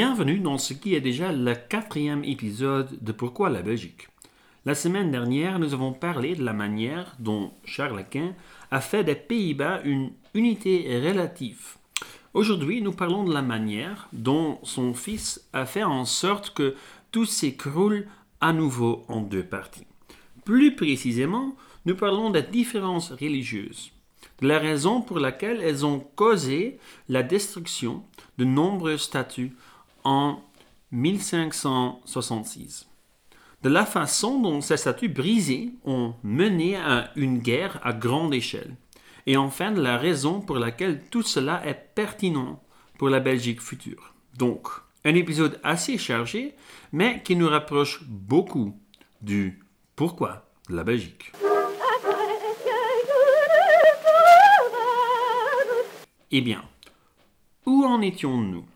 Bienvenue dans ce qui est déjà le quatrième épisode de Pourquoi la Belgique. La semaine dernière, nous avons parlé de la manière dont Charles Quint a fait des Pays-Bas une unité relative. Aujourd'hui, nous parlons de la manière dont son fils a fait en sorte que tout s'écroule à nouveau en deux parties. Plus précisément, nous parlons des différences religieuses, de la raison pour laquelle elles ont causé la destruction de nombreux statues en 1566. De la façon dont ces statues brisées ont mené à une guerre à grande échelle. Et enfin de la raison pour laquelle tout cela est pertinent pour la Belgique future. Donc, un épisode assez chargé, mais qui nous rapproche beaucoup du pourquoi de la Belgique. Eh bien, où en étions-nous?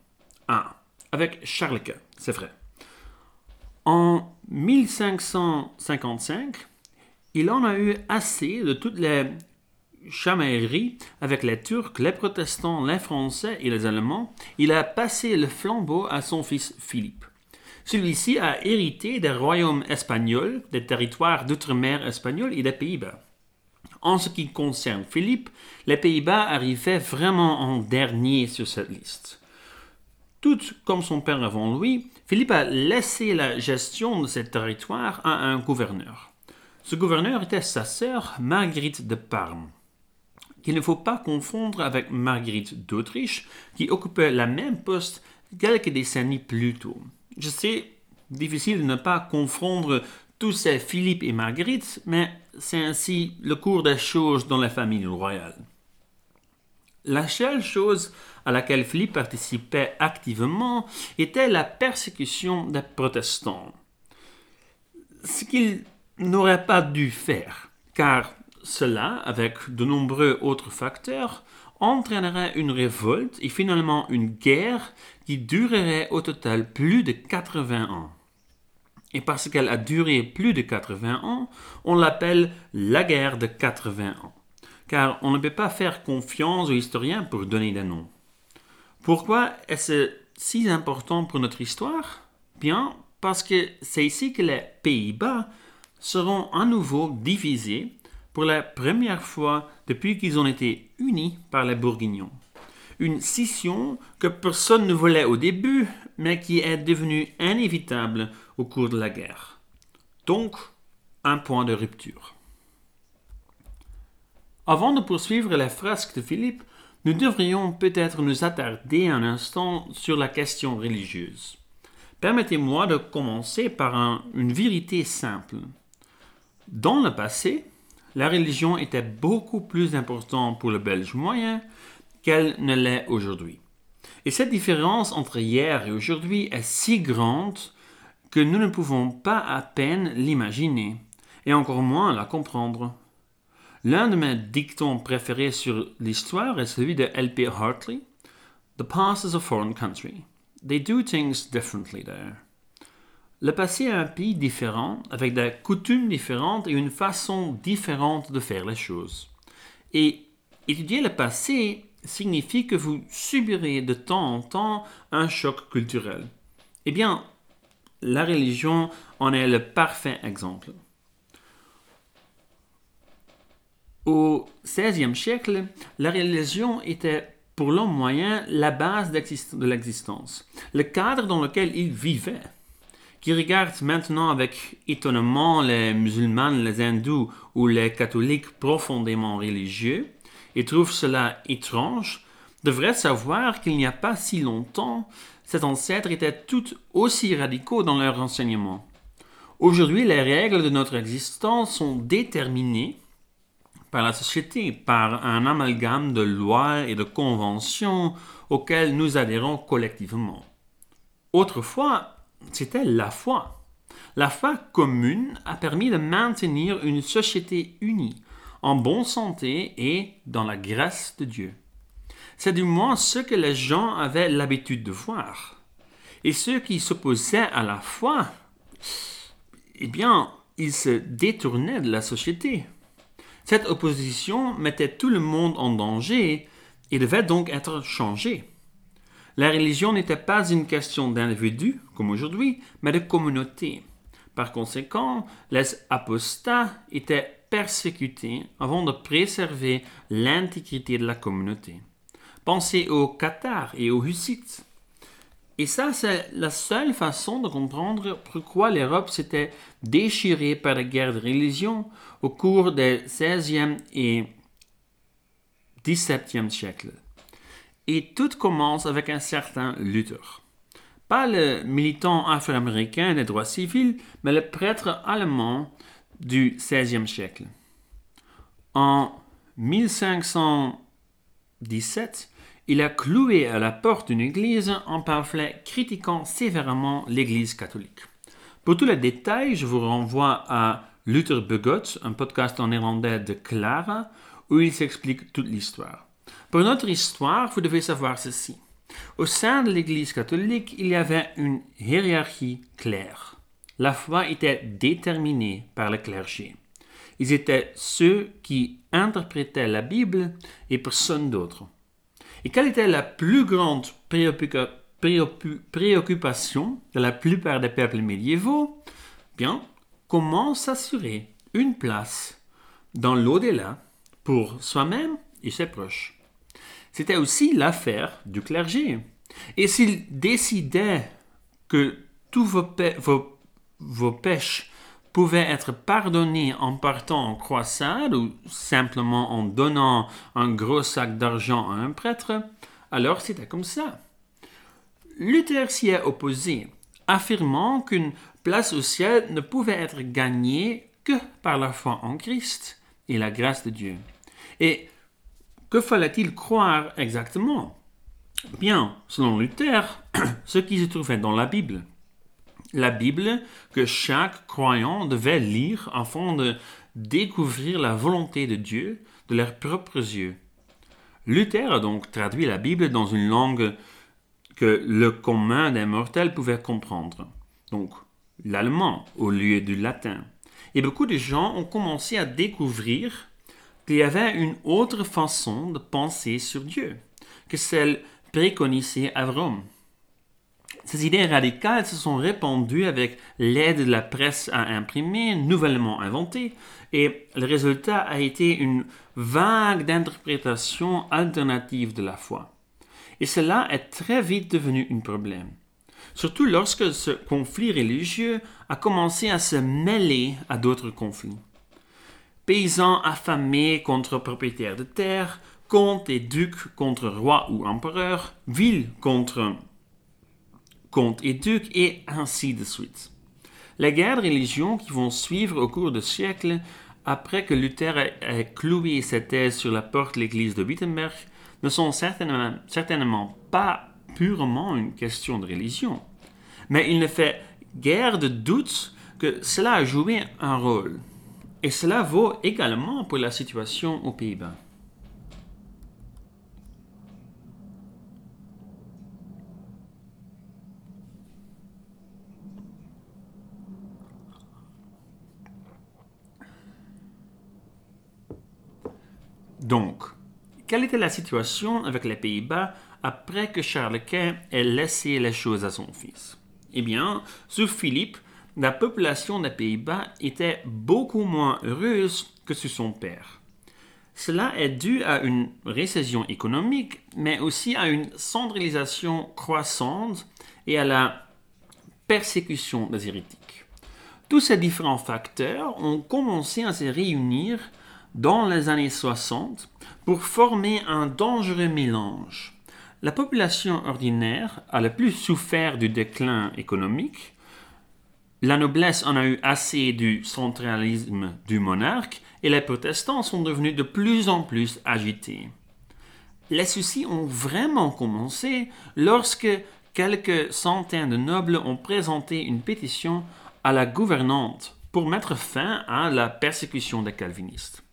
Ah, avec Charles c'est vrai. En 1555, il en a eu assez de toutes les chamailleries avec les Turcs, les protestants, les Français et les Allemands. Il a passé le flambeau à son fils Philippe. Celui-ci a hérité des royaumes espagnols, des territoires d'outre-mer espagnols et des Pays-Bas. En ce qui concerne Philippe, les Pays-Bas arrivaient vraiment en dernier sur cette liste. Tout comme son père avant lui, Philippe a laissé la gestion de ce territoire à un gouverneur. Ce gouverneur était sa sœur Marguerite de Parme, qu'il ne faut pas confondre avec Marguerite d'Autriche, qui occupait la même poste quelques décennies plus tôt. Je sais, difficile de ne pas confondre tous ces Philippe et Marguerite, mais c'est ainsi le cours des choses dans la famille royale. La seule chose à laquelle Philippe participait activement était la persécution des protestants. Ce qu'il n'aurait pas dû faire, car cela, avec de nombreux autres facteurs, entraînerait une révolte et finalement une guerre qui durerait au total plus de 80 ans. Et parce qu'elle a duré plus de 80 ans, on l'appelle la guerre de 80 ans. Car on ne peut pas faire confiance aux historiens pour donner des noms. Pourquoi est-ce si important pour notre histoire? Bien, parce que c'est ici que les Pays-Bas seront à nouveau divisés pour la première fois depuis qu'ils ont été unis par les Bourguignons. Une scission que personne ne voulait au début, mais qui est devenue inévitable au cours de la guerre. Donc, un point de rupture. Avant de poursuivre la frasque de Philippe, nous devrions peut-être nous attarder un instant sur la question religieuse. Permettez-moi de commencer par une vérité simple. Dans le passé, la religion était beaucoup plus importante pour le Belge moyen qu'elle ne l'est aujourd'hui. Et cette différence entre hier et aujourd'hui est si grande que nous ne pouvons pas à peine l'imaginer, et encore moins la comprendre. L'un de mes dictons préférés sur l'histoire est celui de L.P. Hartley. The past is a foreign country. They do things differently there. Le passé est un pays différent, avec des coutumes différentes et une façon différente de faire les choses. Et étudier le passé signifie que vous subirez de temps en temps un choc culturel. Eh bien, la religion en est le parfait exemple. Au XVIe siècle, la religion était pour l'homme moyen la base de l'existence, le cadre dans lequel il vivait. Qui regarde maintenant avec étonnement les musulmans, les hindous ou les catholiques profondément religieux et trouve cela étrange, devrait savoir qu'il n'y a pas si longtemps, ces ancêtres étaient tout aussi radicaux dans leur enseignement. Aujourd'hui, les règles de notre existence sont déterminées par la société, par un amalgame de lois et de conventions auxquelles nous adhérons collectivement. Autrefois, c'était la foi. La foi commune a permis de maintenir une société unie, en bonne santé et dans la grâce de Dieu. C'est du moins ce que les gens avaient l'habitude de voir. Et ceux qui s'opposaient à la foi, eh bien, ils se détournaient de la société. Cette opposition mettait tout le monde en danger et devait donc être changée. La religion n'était pas une question d'individu, comme aujourd'hui, mais de communauté. Par conséquent, les apostats étaient persécutés avant de préserver l'intégrité de la communauté. Pensez aux Cathares et aux Hussites. Et ça, c'est la seule façon de comprendre pourquoi l'Europe s'était déchirée par la guerre de religion au cours des 16e et 17e siècles. Et tout commence avec un certain Luther. Pas le militant afro-américain des droits civils, mais le prêtre allemand du XVIe siècle. En 1517, il a cloué à la porte d'une église un pamphlet critiquant sévèrement l'église catholique. Pour tous les détails, je vous renvoie à Luther Begot, un podcast en néerlandais de Clara, où il s'explique toute l'histoire. Pour notre histoire, vous devez savoir ceci. Au sein de l'Église catholique, il y avait une hiérarchie claire. La foi était déterminée par le clergé. Ils étaient ceux qui interprétaient la Bible et personne d'autre. Et quelle était la plus grande préoccupation de la plupart des peuples médiévaux? Bien, comment s'assurer une place dans l'au-delà pour soi-même et ses proches? C'était aussi l'affaire du clergé. Et s'il décidait que tous vos, vos, vos pêches pouvaient être pardonnés en partant en croissade ou simplement en donnant un gros sac d'argent à un prêtre, alors c'était comme ça. Luther s'y est opposé, affirmant qu'une place au ciel ne pouvait être gagnée que par la foi en Christ et la grâce de Dieu. Et que fallait-il croire exactement? Bien, selon Luther, ce qui se trouvait dans la Bible. La Bible que chaque croyant devait lire afin de découvrir la volonté de Dieu de leurs propres yeux. Luther a donc traduit la Bible dans une langue que le commun des mortels pouvait comprendre, donc l'allemand au lieu du latin. Et beaucoup de gens ont commencé à découvrir qu'il y avait une autre façon de penser sur Dieu que celle préconisée à Rome. Ces idées radicales se sont répandues avec l'aide de la presse à imprimer, nouvellement inventée, et le résultat a été une vague d'interprétation alternative de la foi. Et cela est très vite devenu un problème, surtout lorsque ce conflit religieux a commencé à se mêler à d'autres conflits paysans affamés contre propriétaires de terre, comtes et ducs contre rois ou empereurs, villes contre comtes et ducs, et ainsi de suite. Les guerres de religion qui vont suivre au cours de siècles, après que Luther ait cloué sa thèse sur la porte de l'église de Wittenberg, ne sont certainement, certainement pas purement une question de religion. Mais il ne fait guère de doute que cela a joué un rôle. Et cela vaut également pour la situation aux Pays-Bas. Donc, quelle était la situation avec les Pays-Bas après que Charles Quint ait laissé les choses à son fils? Eh bien, sous Philippe, la population des Pays-Bas était beaucoup moins heureuse que sous son père. Cela est dû à une récession économique, mais aussi à une centralisation croissante et à la persécution des hérétiques. Tous ces différents facteurs ont commencé à se réunir dans les années 60 pour former un dangereux mélange. La population ordinaire a le plus souffert du déclin économique, la noblesse en a eu assez du centralisme du monarque et les protestants sont devenus de plus en plus agités. Les soucis ont vraiment commencé lorsque quelques centaines de nobles ont présenté une pétition à la gouvernante pour mettre fin à la persécution des calvinistes.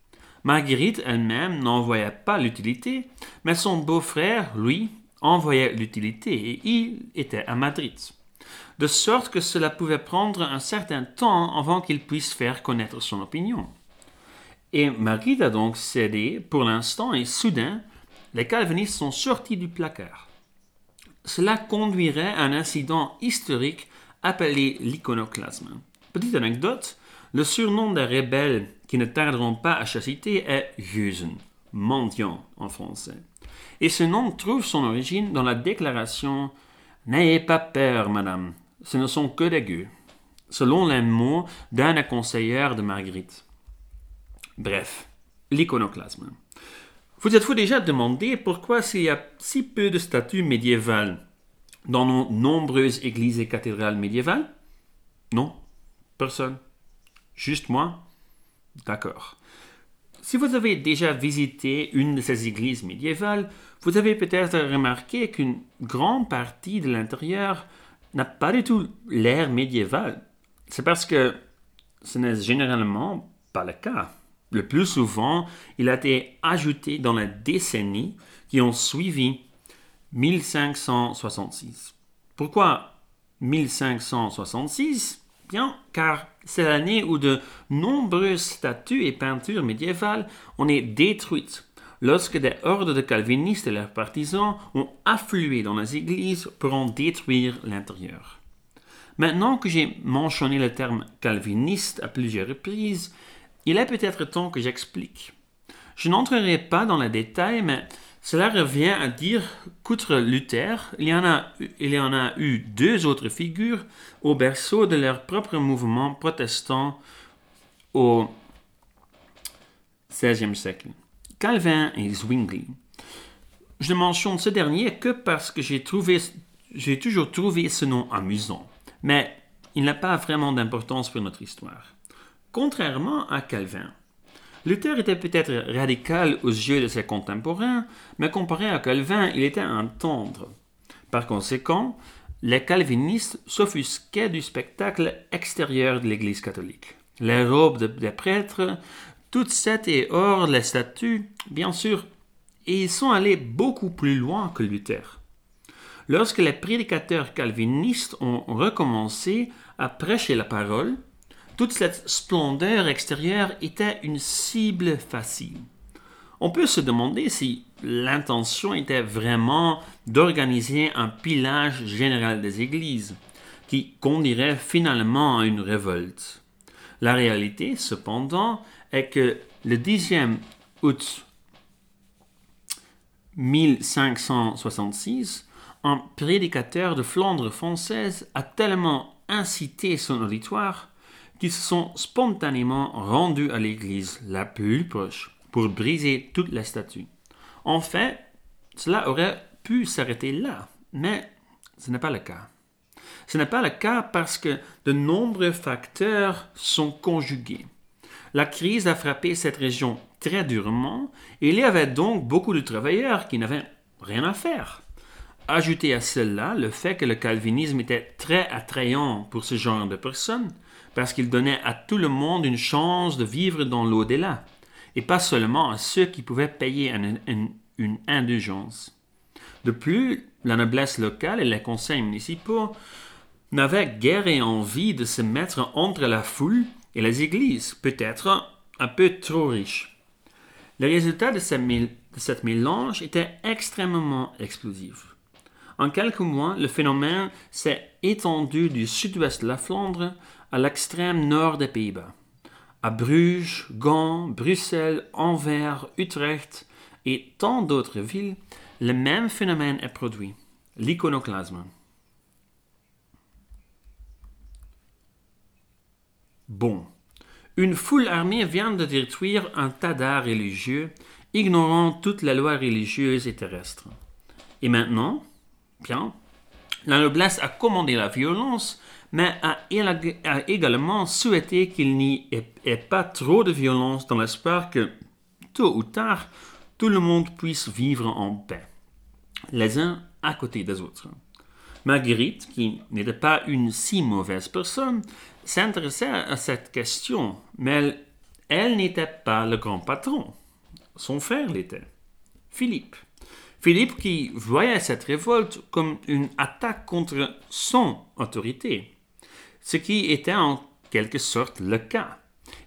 Marguerite elle-même n'en voyait pas l'utilité, mais son beau-frère, lui, en voyait l'utilité et il était à Madrid de sorte que cela pouvait prendre un certain temps avant qu'il puisse faire connaître son opinion. Et Marguerite a donc cédé pour l'instant et soudain, les calvinistes sont sortis du placard. cela conduirait à un incident historique appelé l'iconoclasme. Petite anecdote, le surnom des rebelles qui ne tarderont pas à chasser est Jusen, mendiant en français. Et ce nom trouve son origine dans la déclaration N'ayez pas peur, madame, ce ne sont que des gueux, selon les mots d'un conseillère de Marguerite. Bref, l'iconoclasme. Vous êtes-vous déjà demandé pourquoi s'il y a si peu de statues médiévales dans nos nombreuses églises et cathédrales médiévales? Non, personne. Juste moi? D'accord. Si vous avez déjà visité une de ces églises médiévales, vous avez peut-être remarqué qu'une grande partie de l'intérieur n'a pas du tout l'air médiéval. C'est parce que ce n'est généralement pas le cas. Le plus souvent, il a été ajouté dans les décennies qui ont suivi 1566. Pourquoi 1566 Bien, car c'est l'année où de nombreuses statues et peintures médiévales ont été détruites lorsque des hordes de calvinistes et leurs partisans ont afflué dans les églises pour en détruire l'intérieur. Maintenant que j'ai mentionné le terme calviniste à plusieurs reprises, il est peut-être temps que j'explique. Je n'entrerai pas dans les détails, mais cela revient à dire qu'outre Luther, il y, en a, il y en a eu deux autres figures au berceau de leur propre mouvement protestant au XVIe siècle. Calvin et Zwingli. Je ne mentionne ce dernier que parce que j'ai j'ai toujours trouvé ce nom amusant, mais il n'a pas vraiment d'importance pour notre histoire. Contrairement à Calvin, Luther était peut-être radical aux yeux de ses contemporains, mais comparé à Calvin, il était un tendre. Par conséquent, les calvinistes s'offusquaient du spectacle extérieur de l'Église catholique. Les robes des prêtres, toutes cette et hors les statues, bien sûr, et ils sont allés beaucoup plus loin que Luther. Lorsque les prédicateurs calvinistes ont recommencé à prêcher la parole, toute cette splendeur extérieure était une cible facile. On peut se demander si l'intention était vraiment d'organiser un pillage général des églises, qui conduirait finalement à une révolte. La réalité, cependant, est que le 10e août 1566, un prédicateur de Flandre française a tellement incité son auditoire qui se sont spontanément rendus à l'église la plus proche pour briser toute la statue. En fait, cela aurait pu s'arrêter là, mais ce n'est pas le cas. Ce n'est pas le cas parce que de nombreux facteurs sont conjugués. La crise a frappé cette région très durement et il y avait donc beaucoup de travailleurs qui n'avaient rien à faire. Ajoutez à cela le fait que le calvinisme était très attrayant pour ce genre de personnes, parce qu'il donnait à tout le monde une chance de vivre dans l'au-delà, et pas seulement à ceux qui pouvaient payer une, indulgence. De plus, la noblesse locale et les conseils municipaux n'avaient guère envie de se mettre entre la foule et les églises, peut-être un peu trop riches. Le résultat de, cette mélange était extrêmement explosif. En quelques mois, le phénomène s'est étendu du sud-ouest de la Flandre à l'extrême nord des Pays-Bas. À Bruges, Gand, Bruxelles, Anvers, Utrecht et tant d'autres villes, le même phénomène est produit, l'iconoclasme. Bon, une foule armée vient de détruire un tas d'arts religieux, ignorant toute la loi religieuse et terrestre. Et maintenant, bien, la noblesse a commandé la violence mais a, également souhaité qu'il n'y ait, pas trop de violence dans l'espoir que, tôt ou tard, tout le monde puisse vivre en paix, les uns à côté des autres. Marguerite, qui n'était pas une si mauvaise personne, s'intéressait à cette question, mais elle, elle n'était pas le grand patron. Son frère l'était, Philippe. Philippe qui voyait cette révolte comme une attaque contre son autorité ce qui était en quelque sorte le cas.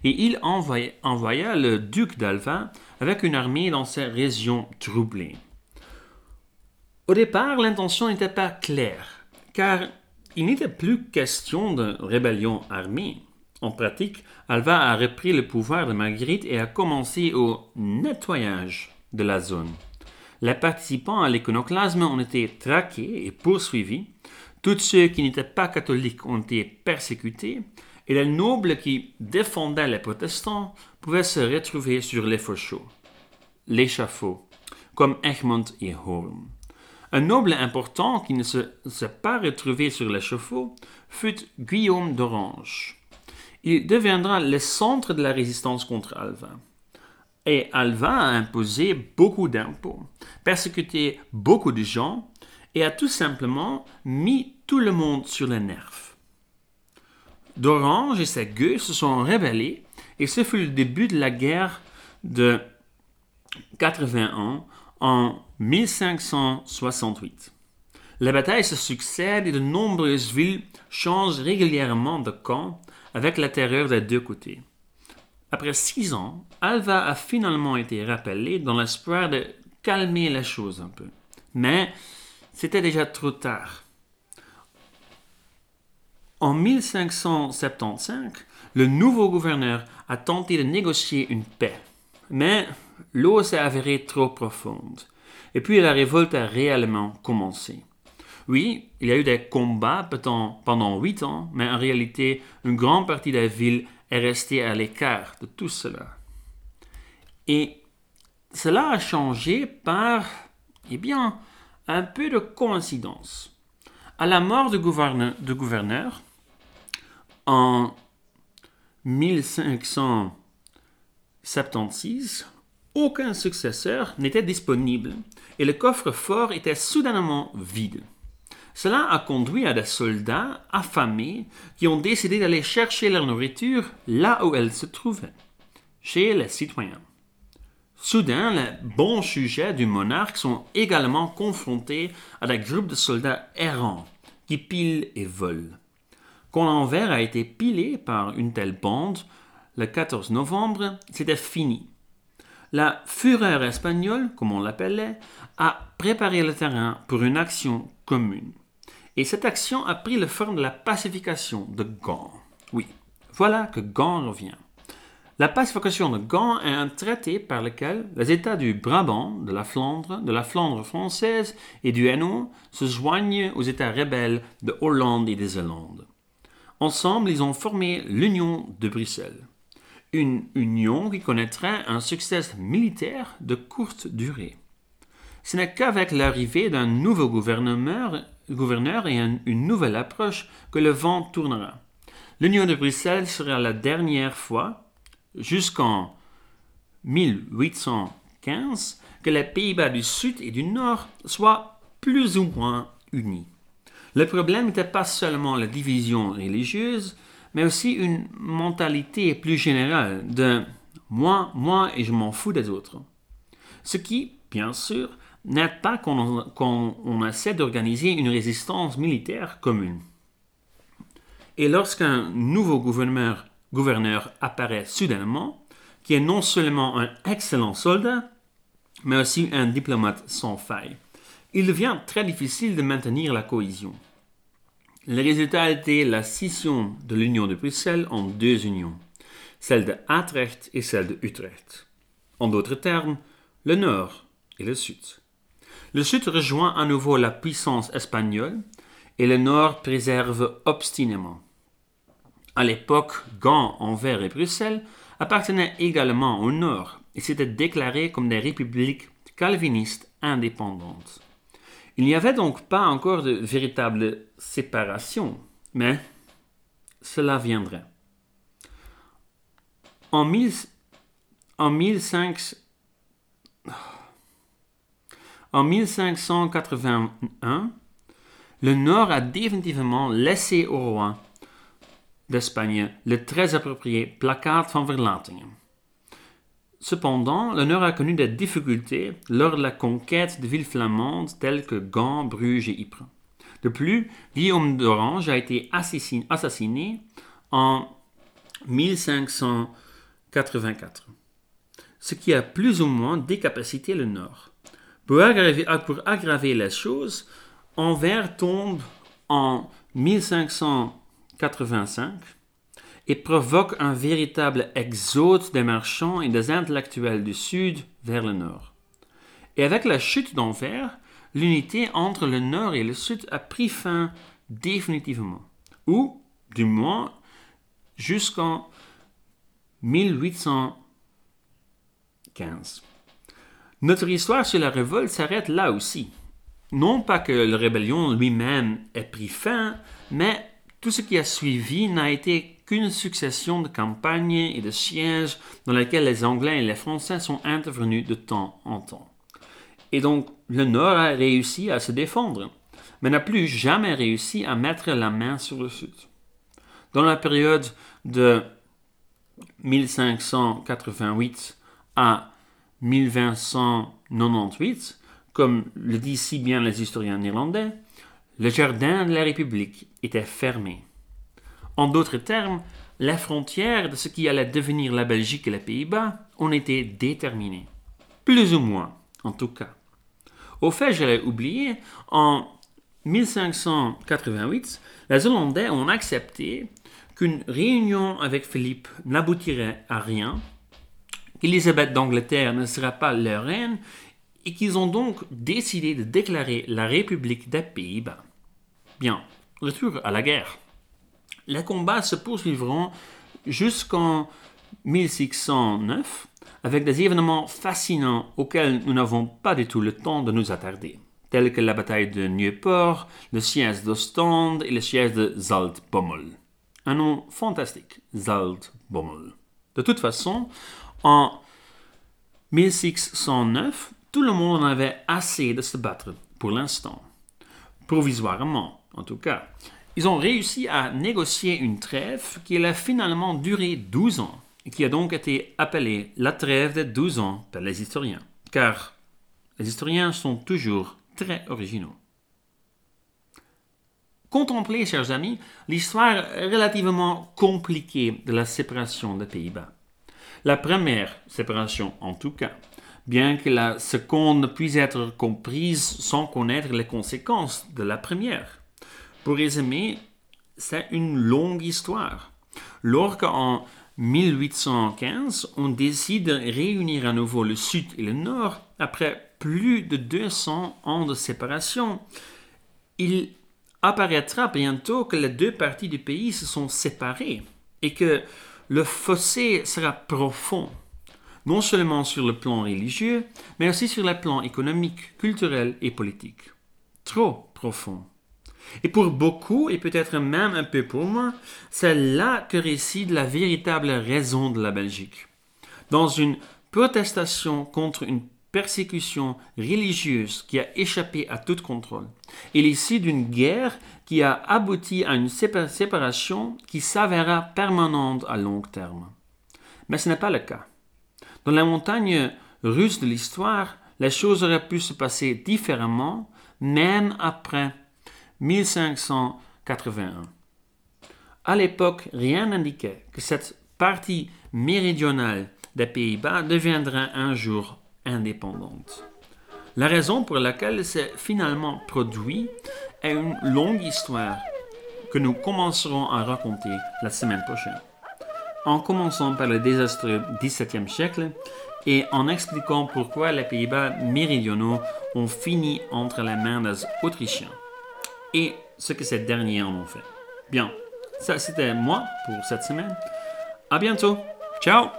Et il envoya, le duc d'Alva avec une armée dans ces régions troublées. Au départ, l'intention n'était pas claire, car il n'était plus question de rébellion armée. En pratique, Alva a repris le pouvoir de Marguerite et a commencé au nettoyage de la zone. Les participants à l'iconoclasme ont été traqués et poursuivis. Tous ceux qui n'étaient pas catholiques ont été persécutés et les nobles qui défendaient les protestants pouvaient se retrouver sur l'échafaud, comme Egmont et Horn. Un noble important qui ne s'est pas retrouvé sur l'échafaud fut Guillaume d'Orange. Il deviendra le centre de la résistance contre Alva. Et Alva a imposé beaucoup d'impôts, persécuté beaucoup de gens et a tout simplement mis tout le monde sur les nerfs. D'Orange et ses gueux se sont rebellés et ce fut le début de la guerre de 81 en 1568. Les batailles se succèdent et de nombreuses villes changent régulièrement de camp avec la terreur des deux côtés. Après six ans, Alva a finalement été rappelée dans l'espoir de calmer les choses un peu. Mais c'était déjà trop tard. En 1575, le nouveau gouverneur a tenté de négocier une paix. Mais l'eau s'est avérée trop profonde. Et puis la révolte a réellement commencé. Oui, il y a eu des combats pendant huit ans, mais en réalité, une grande partie de la ville est restée à l'écart de tout cela. Et cela a changé par, eh bien, un peu de coïncidence. À la mort du gouverneur, en 1576, aucun successeur n'était disponible et le coffre-fort était soudainement vide. Cela a conduit à des soldats affamés qui ont décidé d'aller chercher leur nourriture là où elle se trouvait, chez les citoyens. Soudain, les bons sujets du monarque sont également confrontés à des groupes de soldats errants qui pilent et volent. Quand l'envers a été pilé par une telle bande, le 14 novembre, c'était fini. La fureur espagnole, comme on l'appelait, a préparé le terrain pour une action commune. Et cette action a pris la forme de la pacification de Gand. Oui, voilà que Gand revient. La pacification de Gand est un traité par lequel les États du Brabant, de la Flandre, de la Flandre française et du Hainaut se joignent aux États rebelles de Hollande et des Zélandes. Ensemble, ils ont formé l'Union de Bruxelles. Une union qui connaîtrait un succès militaire de courte durée. Ce n'est qu'avec l'arrivée d'un nouveau gouverneur et une nouvelle approche que le vent tournera. L'Union de Bruxelles sera la dernière fois, jusqu'en 1815, que les Pays-Bas du Sud et du Nord soient plus ou moins unis. Le problème n'était pas seulement la division religieuse, mais aussi une mentalité plus générale de moi, moi et je m'en fous des autres. Ce qui, bien sûr, n'aide pas quand on, essaie d'organiser une résistance militaire commune. Et lorsqu'un nouveau gouverneur, gouverneur apparaît soudainement, qui est non seulement un excellent soldat, mais aussi un diplomate sans faille, il devient très difficile de maintenir la cohésion. Le résultat a été la scission de l'Union de Bruxelles en deux unions, celle de Utrecht et celle de Utrecht. En d'autres termes, le Nord et le Sud. Le sud rejoint à nouveau la puissance espagnole et le nord préserve obstinément. À l'époque, Gand, Anvers et Bruxelles appartenaient également au nord et s'étaient déclarés comme des républiques calvinistes indépendantes. Il n'y avait donc pas encore de véritable séparation, mais cela viendrait. En, en 1500, en 1581, le Nord a définitivement laissé au roi d'Espagne le très approprié placard van verlatingen. Cependant, Nord a connu des difficultés lors de la conquête de villes flamandes telles que Gand, Bruges et Ypres. De plus, Guillaume d'Orange a été assassiné en 1584, ce qui a plus ou moins décapacité le Nord. Pour aggraver, pour aggraver les choses, Anvers tombe en 1585 et provoque un véritable exode des marchands et des intellectuels du sud vers le nord. Et avec la chute d'Anvers, l'unité entre le nord et le sud a pris fin définitivement, ou du moins jusqu'en 1815. Notre histoire sur la révolte s'arrête là aussi. Non pas que la rébellion lui-même ait pris fin, mais tout ce qui a suivi n'a été qu'une succession de campagnes et de sièges dans lesquels les Anglais et les Français sont intervenus de temps en temps. Et donc le Nord a réussi à se défendre, mais n'a plus jamais réussi à mettre la main sur le Sud. Dans la période de 1588 à 1598, comme le disent si bien les historiens néerlandais, le jardin de la République était fermé. En d'autres termes, les frontières de ce qui allait devenir la Belgique et les Pays-Bas ont été déterminées. Plus ou moins, en tout cas. Au fait, j'allais oublier, en 1588, les Hollandais ont accepté qu'une réunion avec Philippe n'aboutirait à rien, qu'Élisabeth d'Angleterre ne sera pas leur reine, et qu'ils ont donc décidé de déclarer la République des Pays-Bas. Bien, retour à la guerre. Les combats se poursuivront jusqu'en 1609 avec des événements fascinants auxquels nous n'avons pas du tout le temps de nous attarder, tels que la bataille de Nieuport, le siège d'Ostende et le siège de Zaltbommel. Un nom fantastique, Zaltbommel. De toute façon, en 1609, tout le monde avait assez de se battre pour l'instant, provisoirement en tout cas. Ils ont réussi à négocier une trêve qui a finalement duré 12 ans et qui a donc été appelée la trêve de 12 ans par les historiens, car les historiens sont toujours très originaux. Contemplez, chers amis, l'histoire relativement compliquée de la séparation des Pays-Bas. La première séparation, en tout cas, bien que la seconde puisse être comprise sans connaître les conséquences de la première. Pour résumer, c'est une longue histoire. Lorsqu'en 1815, on décide de réunir à nouveau le Sud et le Nord, après plus de 200 ans de séparation, il apparaîtra bientôt que les deux parties du pays se sont séparées et que le fossé sera profond, non seulement sur le plan religieux, mais aussi sur le plan économique, culturel et politique. Trop profond. Et pour beaucoup, et peut-être même un peu pour moi, c'est là que réside la véritable raison de la Belgique. Dans une protestation contre une persécution religieuse qui a échappé à tout contrôle, et ici d'une guerre qui a abouti à une séparation qui s'avéra permanente à long terme. Mais ce n'est pas le cas. Dans la montagne russe de l'histoire, les choses auraient pu se passer différemment, même après 1581. À l'époque, rien n'indiquait que cette partie méridionale des Pays-Bas deviendrait un jour indépendante. La raison pour laquelle c'est finalement produit est une longue histoire que nous commencerons à raconter la semaine prochaine. En commençant par le désastreux XVIIe siècle et en expliquant pourquoi les Pays-Bas méridionaux ont fini entre les mains des Autrichiens et ce que ces derniers en ont fait. Bien, ça c'était moi pour cette semaine. À bientôt. Ciao